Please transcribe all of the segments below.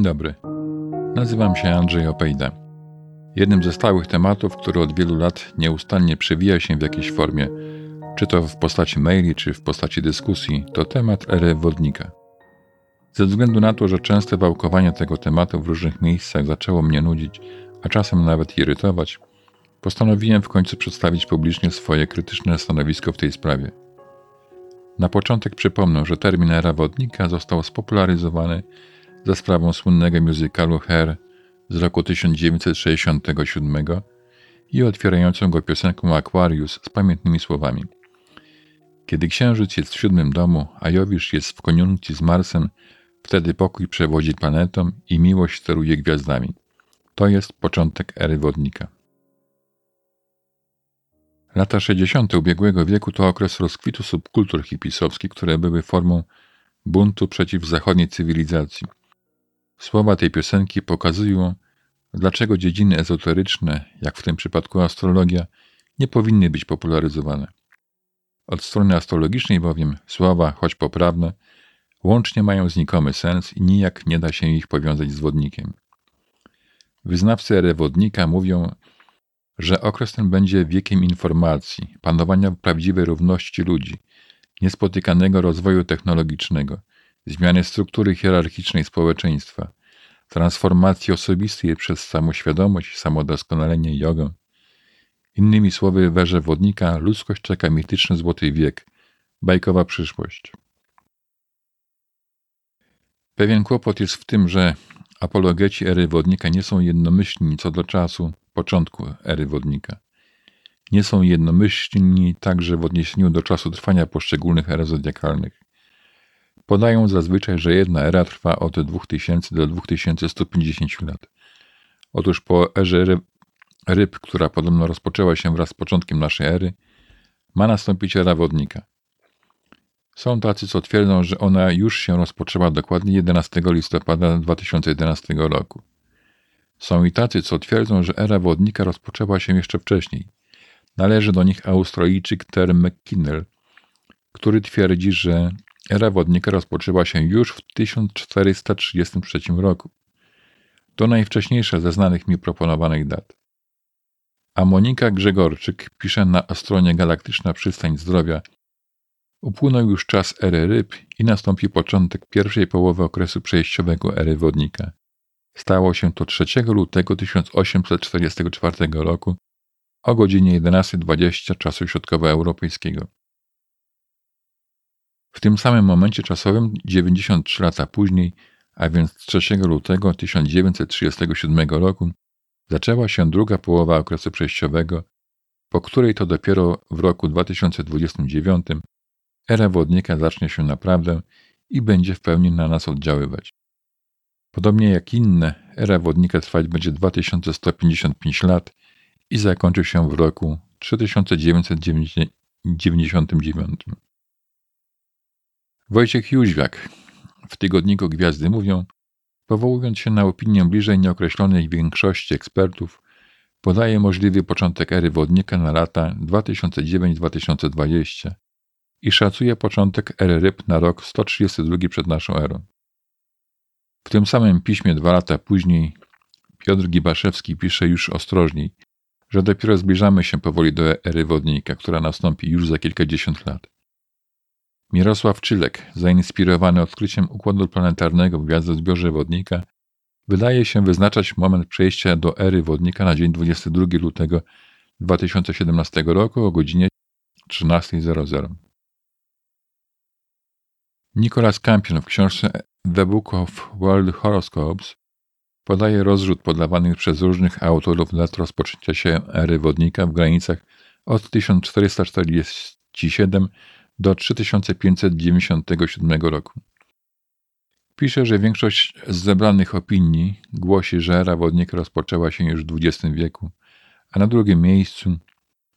Dzień dobry. Nazywam się Andrzej Opejda. Jednym ze stałych tematów, który od wielu lat nieustannie przewija się w jakiejś formie, czy to w postaci maili, czy w postaci dyskusji, to temat ery wodnika. Ze względu na to, że częste wałkowanie tego tematu w różnych miejscach zaczęło mnie nudzić, a czasem nawet irytować, postanowiłem w końcu przedstawić publicznie swoje krytyczne stanowisko w tej sprawie. Na początek przypomnę, że termin era wodnika został spopularyzowany za sprawą słynnego musicalu Hair z roku 1967 i otwierającą go piosenką Aquarius z pamiętnymi słowami. Kiedy księżyc jest w siódmym domu, a Jowisz jest w koniunkcji z Marsem, wtedy pokój przewodzi planetą i miłość steruje gwiazdami. To jest początek ery wodnika. Lata 60. ubiegłego wieku to okres rozkwitu subkultur hipisowskich, które były formą buntu przeciw zachodniej cywilizacji. Słowa tej piosenki pokazują, dlaczego dziedziny ezoteryczne, jak w tym przypadku astrologia, nie powinny być popularyzowane. Od strony astrologicznej bowiem słowa, choć poprawne, łącznie mają znikomy sens i nijak nie da się ich powiązać z wodnikiem. Wyznawcy ery wodnika mówią, że okres ten będzie wiekiem informacji, panowania prawdziwej równości ludzi, niespotykanego rozwoju technologicznego, zmiany struktury hierarchicznej społeczeństwa, transformacji osobistej przez samoświadomość, samodoskonalenie i jogę. Innymi słowy, w erze wodnika ludzkość czeka mityczny złoty wiek, bajkowa przyszłość. Pewien kłopot jest w tym, że apologeci ery wodnika nie są jednomyślni co do czasu początku ery wodnika. Nie są jednomyślni także w odniesieniu do czasu trwania poszczególnych er zodiakalnych. Podają zazwyczaj, że jedna era trwa od 2000 do 2150 lat. Otóż po erze ryb, która podobno rozpoczęła się wraz z początkiem naszej ery, ma nastąpić era wodnika. Są tacy, co twierdzą, że ona już się rozpoczęła dokładnie 11 listopada 2011 roku. Są i tacy, co twierdzą, że era wodnika rozpoczęła się jeszcze wcześniej. Należy do nich Australijczyk Term McKinnell, który twierdzi, że era wodnika rozpoczęła się już w 1433 roku. To najwcześniejsza ze znanych mi proponowanych dat. A Monika Grzegorczyk pisze na stronie Galaktyczna Przystań Zdrowia Upłynął już czas ery ryb i nastąpi początek pierwszej połowy okresu przejściowego ery wodnika. Stało się to 3 lutego 1844 roku o godzinie 11.20 czasu środkowoeuropejskiego. W tym samym momencie czasowym 93 lata później, a więc 3 lutego 1937 roku, zaczęła się druga połowa okresu przejściowego, po której to dopiero w roku 2029 era wodnika zacznie się naprawdę i będzie w pełni na nas oddziaływać. Podobnie jak inne, era wodnika trwać będzie 2155 lat i zakończy się w roku 3999. Wojciech Jóźwiak w tygodniku Gwiazdy mówią, powołując się na opinię bliżej nieokreślonej większości ekspertów, podaje możliwy początek ery wodnika na lata 2009-2020 i szacuje początek ery ryb na rok 132 przed naszą erą. W tym samym piśmie dwa lata później Piotr Gibaszewski pisze już ostrożniej, że dopiero zbliżamy się powoli do ery wodnika, która nastąpi już za kilkadziesiąt lat. Mirosław Czylek, zainspirowany odkryciem układu planetarnego w gwiazdozbiorze wodnika, wydaje się wyznaczać moment przejścia do ery wodnika na dzień 22 lutego 2017 roku o godzinie 13.00. Nicholas Campion w książce The Book of World Horoscopes podaje rozrzut podawanych przez różnych autorów dat rozpoczęcia się ery wodnika w granicach od 1447 do 3597 roku. Pisze, że większość z zebranych opinii głosi, że era wodnika rozpoczęła się już w XX wieku, a na drugim miejscu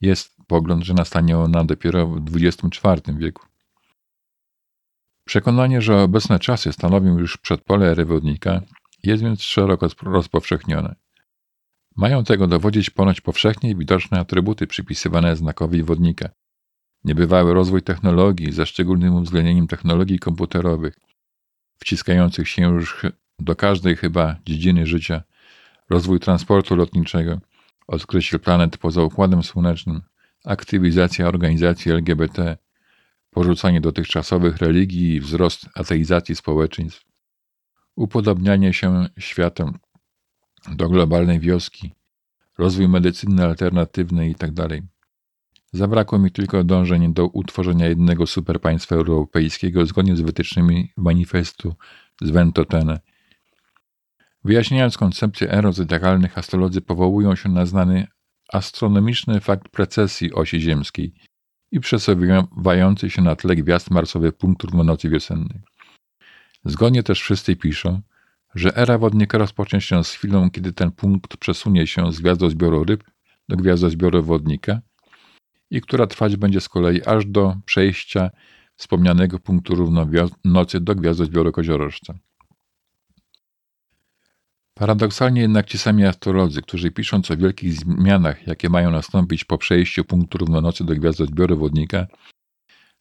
jest pogląd, że nastanie ona dopiero w XXIV wieku. Przekonanie, że obecne czasy stanowią już przedpole ery wodnika, jest więc szeroko rozpowszechnione. Mają tego dowodzić ponoć powszechnie widoczne atrybuty przypisywane znakowi wodnika. Niebywały rozwój technologii, ze szczególnym uwzględnieniem technologii komputerowych, wciskających się już do każdej chyba dziedziny życia, rozwój transportu lotniczego, odkrycie planet poza Układem Słonecznym, aktywizacja organizacji LGBT, porzucanie dotychczasowych religii i wzrost ateizacji społeczeństw, upodobnianie się światem do globalnej wioski, rozwój medycyny alternatywnej itd. Zabrakło mi tylko dążeń do utworzenia jednego superpaństwa europejskiego zgodnie z wytycznymi manifestu z Ventotene. Wyjaśniając koncepcję ero zodiakalnych, astrolodzy powołują się na znany astronomiczny fakt precesji osi ziemskiej i przesuwający się na tle gwiazd marsowy punkt nocy wiosennej. Zgodnie też wszyscy piszą, że era wodnika rozpocznie się z chwilą, kiedy ten punkt przesunie się z gwiazdozbioru ryb do gwiazdozbioru wodnika i która trwać będzie z kolei aż do przejścia wspomnianego punktu równonocy do gwiazdozbioru koziorożca. Paradoksalnie jednak ci sami astrolodzy, którzy pisząc o wielkich zmianach, jakie mają nastąpić po przejściu punktu równonocy do gwiazdozbioru wodnika,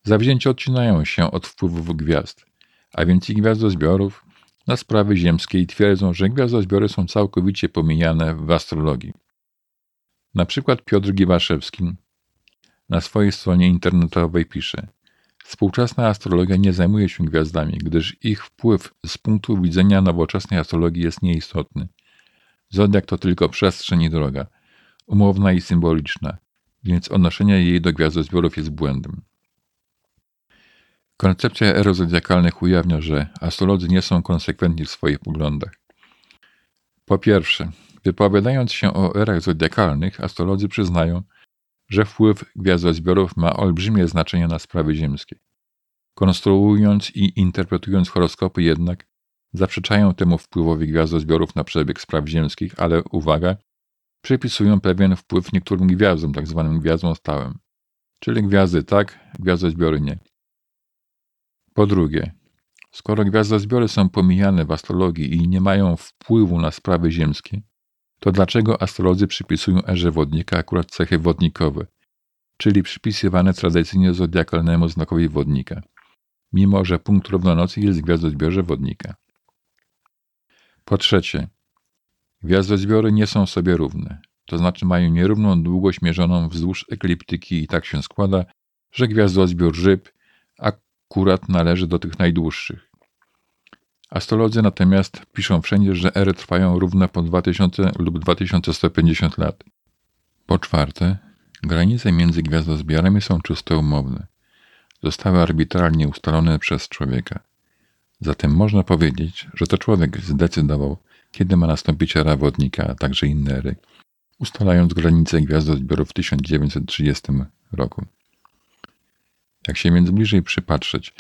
zawzięcie odcinają się od wpływów gwiazd, a więc i gwiazdozbiorów, na sprawy ziemskie i twierdzą, że gwiazdozbiory są całkowicie pomijane w astrologii. Na przykład Piotr Giwaszewski na swojej stronie internetowej pisze Współczesna astrologia nie zajmuje się gwiazdami, gdyż ich wpływ z punktu widzenia nowoczesnej astrologii jest nieistotny. Zodiak to tylko przestrzeń i droga, umowna i symboliczna, więc odnoszenie jej do gwiazdozbiorów jest błędem. Koncepcja ero zodiakalnych ujawnia, że astrolodzy nie są konsekwentni w swoich poglądach. Po pierwsze, wypowiadając się o erach zodiakalnych, astrolodzy przyznają, że wpływ gwiazdozbiorów ma olbrzymie znaczenie na sprawy ziemskie. Konstruując i interpretując horoskopy jednak, zaprzeczają temu wpływowi gwiazdozbiorów na przebieg spraw ziemskich, ale uwaga, przypisują pewien wpływ niektórym gwiazdom, tzw. Tak gwiazdom stałym. Czyli gwiazdy tak, gwiazdozbiory nie. Po drugie, skoro gwiazdozbiory są pomijane w astrologii i nie mają wpływu na sprawy ziemskie, to dlaczego astrolodzy przypisują erze wodnika akurat cechy wodnikowe, czyli przypisywane tradycyjnie zodiakalnemu znakowi wodnika, mimo że punkt równonocy jest w gwiazdozbiorze wodnika? Po trzecie, gwiazdozbiory nie są sobie równe, to znaczy mają nierówną długość mierzoną wzdłuż ekliptyki i tak się składa, że gwiazdozbiór ryb akurat należy do tych najdłuższych. Astrolodzy natomiast piszą wszędzie, że ery trwają równo po 2000 lub 2150 lat. Po czwarte, granice między gwiazdozbiorami są czysto umowne. Zostały arbitralnie ustalone przez człowieka. Zatem można powiedzieć, że to człowiek zdecydował, kiedy ma nastąpić era wodnika, a także inne ery, ustalając granice gwiazdozbiorów w 1930 roku. Jak się więc bliżej przypatrzeć,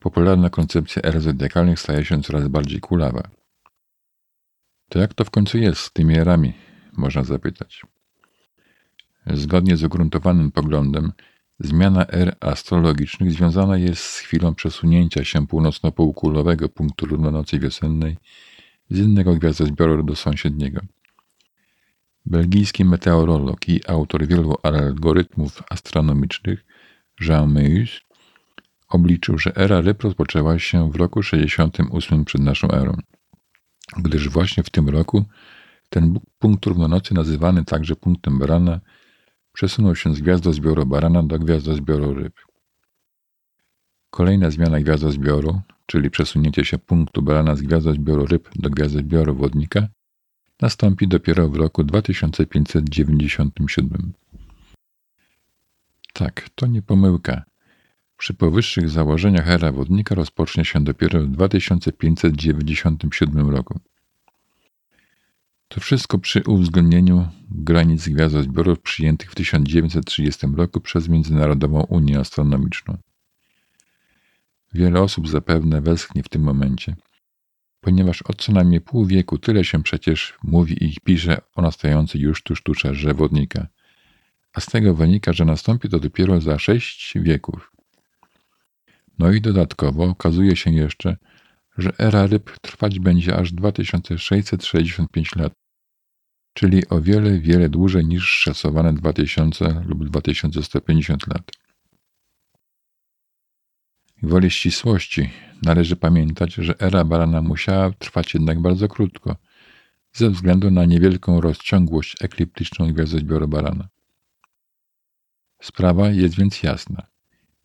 popularna koncepcja er zodiakalnych staje się coraz bardziej kulawa. To jak to w końcu jest z tymi erami, można zapytać. Zgodnie z ugruntowanym poglądem, zmiana er astrologicznych związana jest z chwilą przesunięcia się północno-półkulowego punktu równonocy wiosennej z innego gwiazdozbioru do sąsiedniego. Belgijski meteorolog i autor wielu algorytmów astronomicznych Jean Meus obliczył, że era ryb rozpoczęła się w roku 68 przed naszą erą, gdyż właśnie w tym roku ten punkt równonocy, nazywany także punktem barana, przesunął się z gwiazdozbioru barana do gwiazdozbioru ryb. Kolejna zmiana gwiazdozbioru, czyli przesunięcie się punktu barana z gwiazdozbioru ryb do gwiazdozbioru wodnika, nastąpi dopiero w roku 2597. Tak, to nie pomyłka. Przy powyższych założeniach era wodnika rozpocznie się dopiero w 2597 roku. To wszystko przy uwzględnieniu granic gwiazdozbiorów przyjętych w 1930 roku przez Międzynarodową Unię Astronomiczną. Wiele osób zapewne westchnie w tym momencie, ponieważ od co najmniej pół wieku tyle się przecież mówi i pisze o nastającej już tuż erze wodnika – a z tego wynika, że nastąpi to dopiero za sześć wieków. No i dodatkowo okazuje się jeszcze, że era ryb trwać będzie aż 2665 lat, czyli o wiele, wiele dłużej niż szacowane 2000 lub 2150 lat. Woli ścisłości należy pamiętać, że era barana musiała trwać jednak bardzo krótko, ze względu na niewielką rozciągłość ekliptyczną gwiazdozbioru barana. Sprawa jest więc jasna.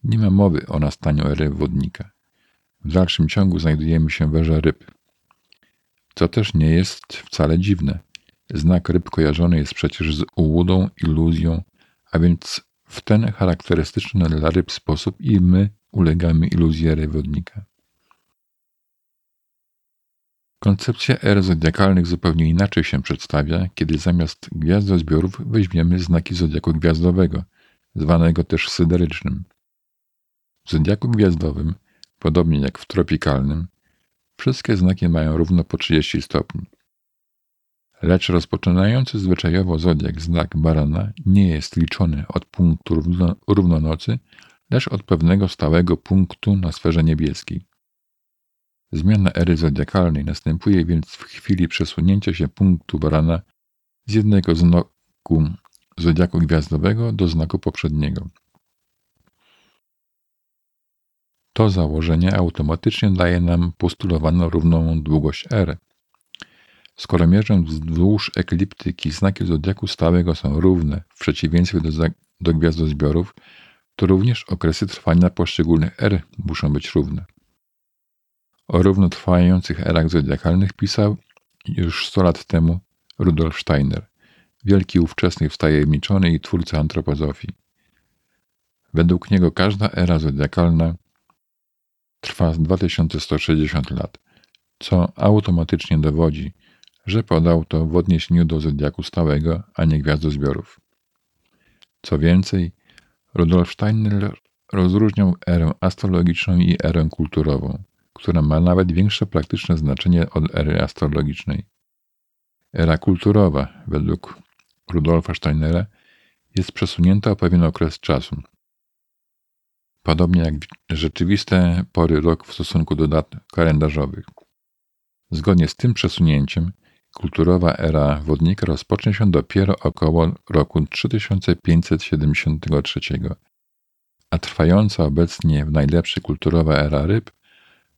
Nie ma mowy o nastaniu ery wodnika. W dalszym ciągu znajdujemy się w erze ryb. Co też nie jest wcale dziwne. Znak ryb kojarzony jest przecież z ułudą, iluzją, a więc w ten charakterystyczny dla ryb sposób i my ulegamy iluzji ery wodnika. Koncepcja er zodiakalnych zupełnie inaczej się przedstawia, kiedy zamiast gwiazdozbiorów weźmiemy znaki zodiaku gwiazdowego, zwanego też syderycznym. W zodiaku gwiazdowym, podobnie jak w tropikalnym, wszystkie znaki mają równo po 30 stopni. Lecz rozpoczynający zwyczajowo zodiak znak barana nie jest liczony od punktu równo, równonocy, lecz od pewnego stałego punktu na sferze niebieskiej. Zmiana ery zodiakalnej następuje więc w chwili przesunięcia się punktu barana z jednego znaku zodiaku gwiazdowego do znaku poprzedniego. To założenie automatycznie daje nam postulowaną równą długość R. Skoro mierząc wzdłuż ekliptyki znaki zodiaku stałego są równe w przeciwieństwie do, do gwiazdozbiorów, to również okresy trwania poszczególnych R muszą być równe. O równotrwających erach zodiakalnych pisał już 100 lat temu Rudolf Steiner, wielki ówczesny wtajemniczony i twórca antropozofii. Według niego każda era zodiakalna trwa 2160 lat, co automatycznie dowodzi, że podał to w odniesieniu do zodiaku stałego, a nie gwiazdozbiorów. Co więcej, Rudolf Steiner rozróżniał erę astrologiczną i erę kulturową która ma nawet większe praktyczne znaczenie od ery astrologicznej. Era kulturowa, według Rudolfa Steinera, jest przesunięta o pewien okres czasu. Podobnie jak rzeczywiste pory rok w stosunku do dat kalendarzowych. Zgodnie z tym przesunięciem, kulturowa era wodnika rozpocznie się dopiero około roku 3573, a trwająca obecnie w najlepszy kulturowa era ryb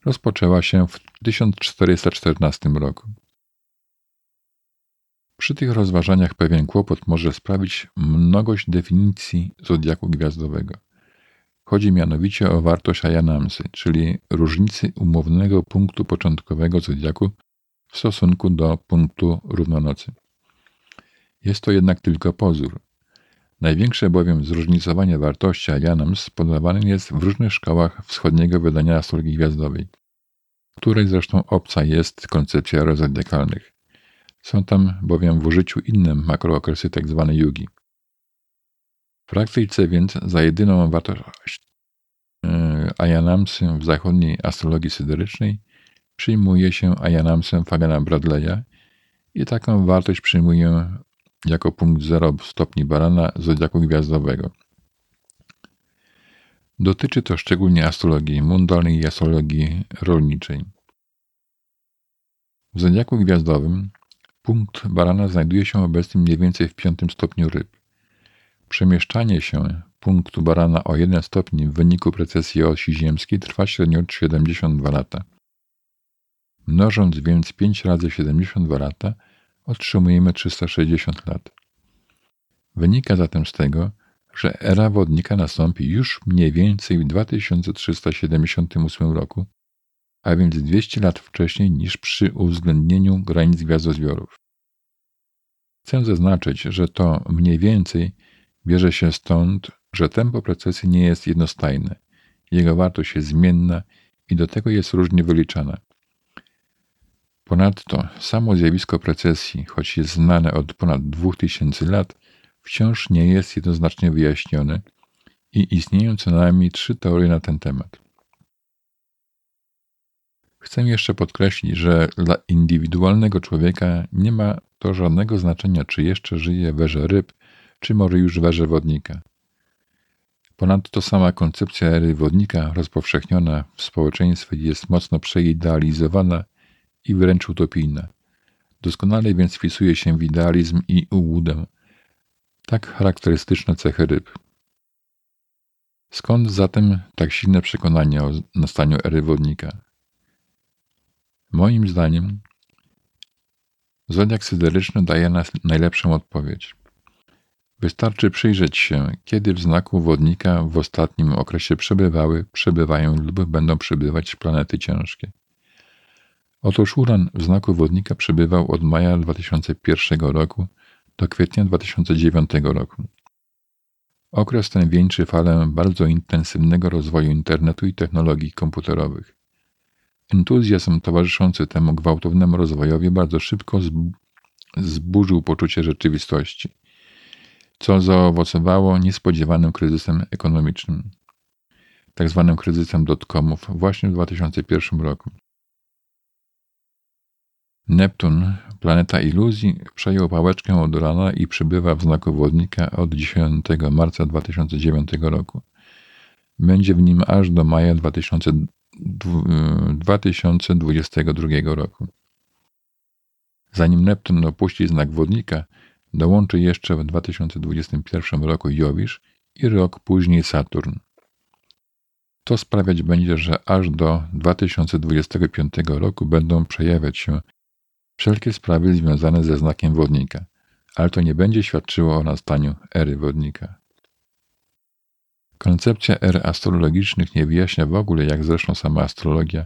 rozpoczęła się w 1414 roku. Przy tych rozważaniach pewien kłopot może sprawić mnogość definicji zodiaku gwiazdowego. Chodzi mianowicie o wartość Ajanamsy, czyli różnicy umownego punktu początkowego zodiaku w stosunku do punktu równonocy. Jest to jednak tylko pozór. Największe bowiem zróżnicowanie wartości Ajanams podawane jest w różnych szkołach wschodniego wydania astrologii gwiazdowej, której zresztą obca jest koncepcja rozdekalnych. Są tam bowiem w użyciu inne makrookresy tzw. Tak yugi. W praktyce więc za jedyną wartość e, Ajanamsy w zachodniej astrologii syderycznej przyjmuje się Ajanamsę Fagana Bradley'a i taką wartość przyjmuje jako punkt 0 stopni barana zodiaku gwiazdowego. Dotyczy to szczególnie astrologii mundalnej i astrologii rolniczej. W zodiaku gwiazdowym punkt barana znajduje się obecnie mniej więcej w piątym stopniu ryb. Przemieszczanie się punktu barana o jeden stopień w wyniku precesji osi ziemskiej trwa średnio 72 lata. Mnożąc więc 5 razy 72 lata, otrzymujemy 360 lat. Wynika zatem z tego, że era wodnika nastąpi już mniej więcej w 2378 roku, a więc 200 lat wcześniej niż przy uwzględnieniu granic gwiazdozbiorów. Chcę zaznaczyć, że to mniej więcej bierze się stąd, że tempo procesji nie jest jednostajne. Jego wartość jest zmienna i do tego jest różnie wyliczana. Ponadto samo zjawisko precesji, choć jest znane od ponad 2000 lat, wciąż nie jest jednoznacznie wyjaśnione i istnieją co najmniej trzy teorie na ten temat. Chcę jeszcze podkreślić, że dla indywidualnego człowieka nie ma to żadnego znaczenia, czy jeszcze żyje w erze ryb, czy może już w erze wodnika. Ponadto sama koncepcja ery wodnika rozpowszechniona w społeczeństwie jest mocno przeidealizowana i wręcz utopijna. Doskonale więc wpisuje się w idealizm i ułudę, tak charakterystyczne cechy ryb. Skąd zatem tak silne przekonanie o nastaniu ery wodnika? Moim zdaniem Zodiak syderyczny daje nas najlepszą odpowiedź. Wystarczy przyjrzeć się, kiedy w znaku wodnika w ostatnim okresie przebywały, przebywają lub będą przebywać planety ciężkie. Otóż Uran w znaku wodnika przebywał od maja 2001 roku do kwietnia 2009 roku. Okres ten wieńczy falę bardzo intensywnego rozwoju internetu i technologii komputerowych. Entuzjazm towarzyszący temu gwałtownemu rozwojowi bardzo szybko zburzył poczucie rzeczywistości, co zaowocowało niespodziewanym kryzysem ekonomicznym, tak zwanym kryzysem dotcomów właśnie w 2001 roku. Neptun, planeta iluzji, przejął pałeczkę od Urana i przybywa w znaku wodnika od 10 marca 2009 roku. Będzie w nim aż do maja 2022 roku. Zanim Neptun opuści znak wodnika, dołączy jeszcze w 2021 roku Jowisz i rok później Saturn. To sprawiać będzie, że aż do 2025 roku będą przejawiać się wszelkie sprawy związane ze znakiem wodnika, ale to nie będzie świadczyło o nastaniu ery wodnika. Koncepcja er astrologicznych nie wyjaśnia w ogóle, jak zresztą sama astrologia,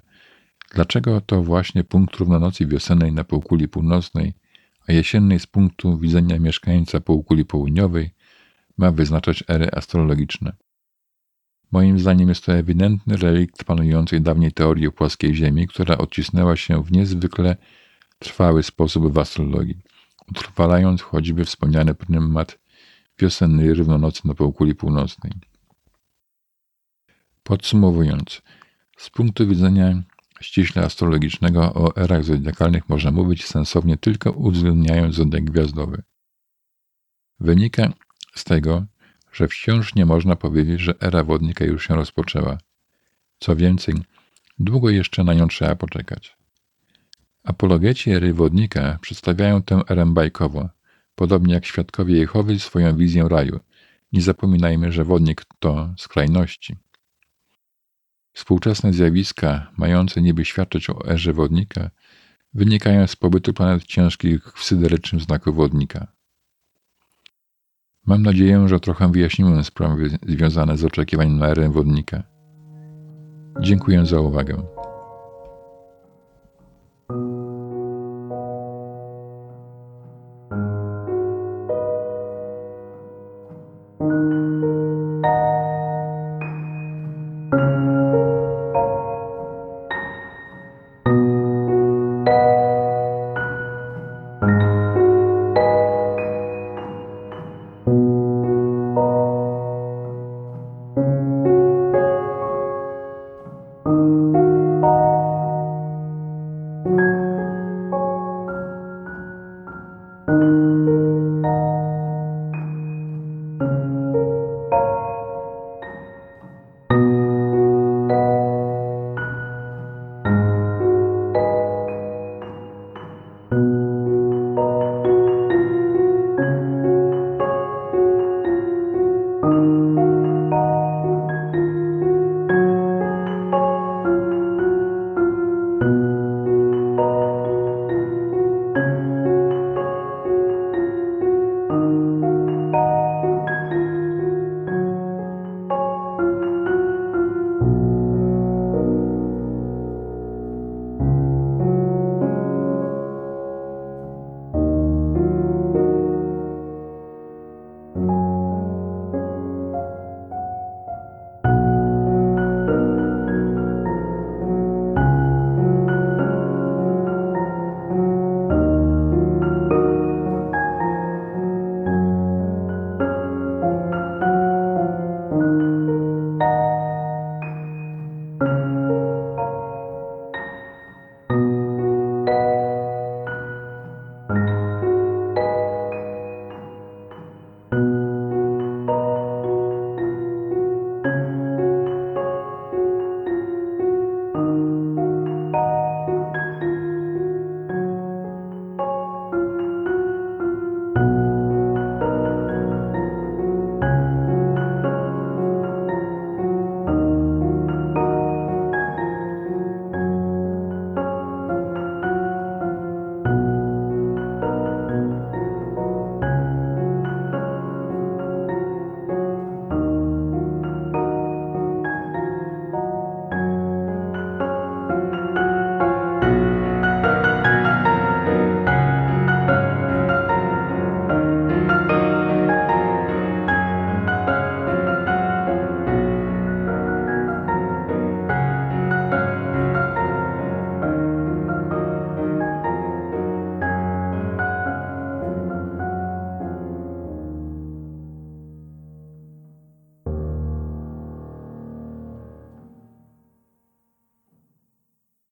dlaczego to właśnie punkt równonocy wiosennej na półkuli północnej, a jesiennej z punktu widzenia mieszkańca półkuli południowej ma wyznaczać ery astrologiczne. Moim zdaniem jest to ewidentny relikt panującej dawniej teorii o płaskiej Ziemi, która odcisnęła się w niezwykle trwały sposób w astrologii, utrwalając choćby wspomniany prymat wiosennej równonocy na półkuli północnej. Podsumowując, z punktu widzenia ściśle astrologicznego o erach zodiakalnych można mówić sensownie tylko uwzględniając zodiak gwiazdowy. Wynika z tego, że wciąż nie można powiedzieć, że era wodnika już się rozpoczęła. Co więcej, długo jeszcze na nią trzeba poczekać. Apologeci ery wodnika przedstawiają tę erę bajkowo, podobnie jak świadkowie Jehowy swoją wizję raju. Nie zapominajmy, że wodnik to skrajności. Współczesne zjawiska, mające niby świadczyć o erze wodnika, wynikają z pobytu planet ciężkich w syderycznym znaku wodnika. Mam nadzieję, że trochę wyjaśniłem sprawy związane z oczekiwaniem na erę wodnika. Dziękuję za uwagę.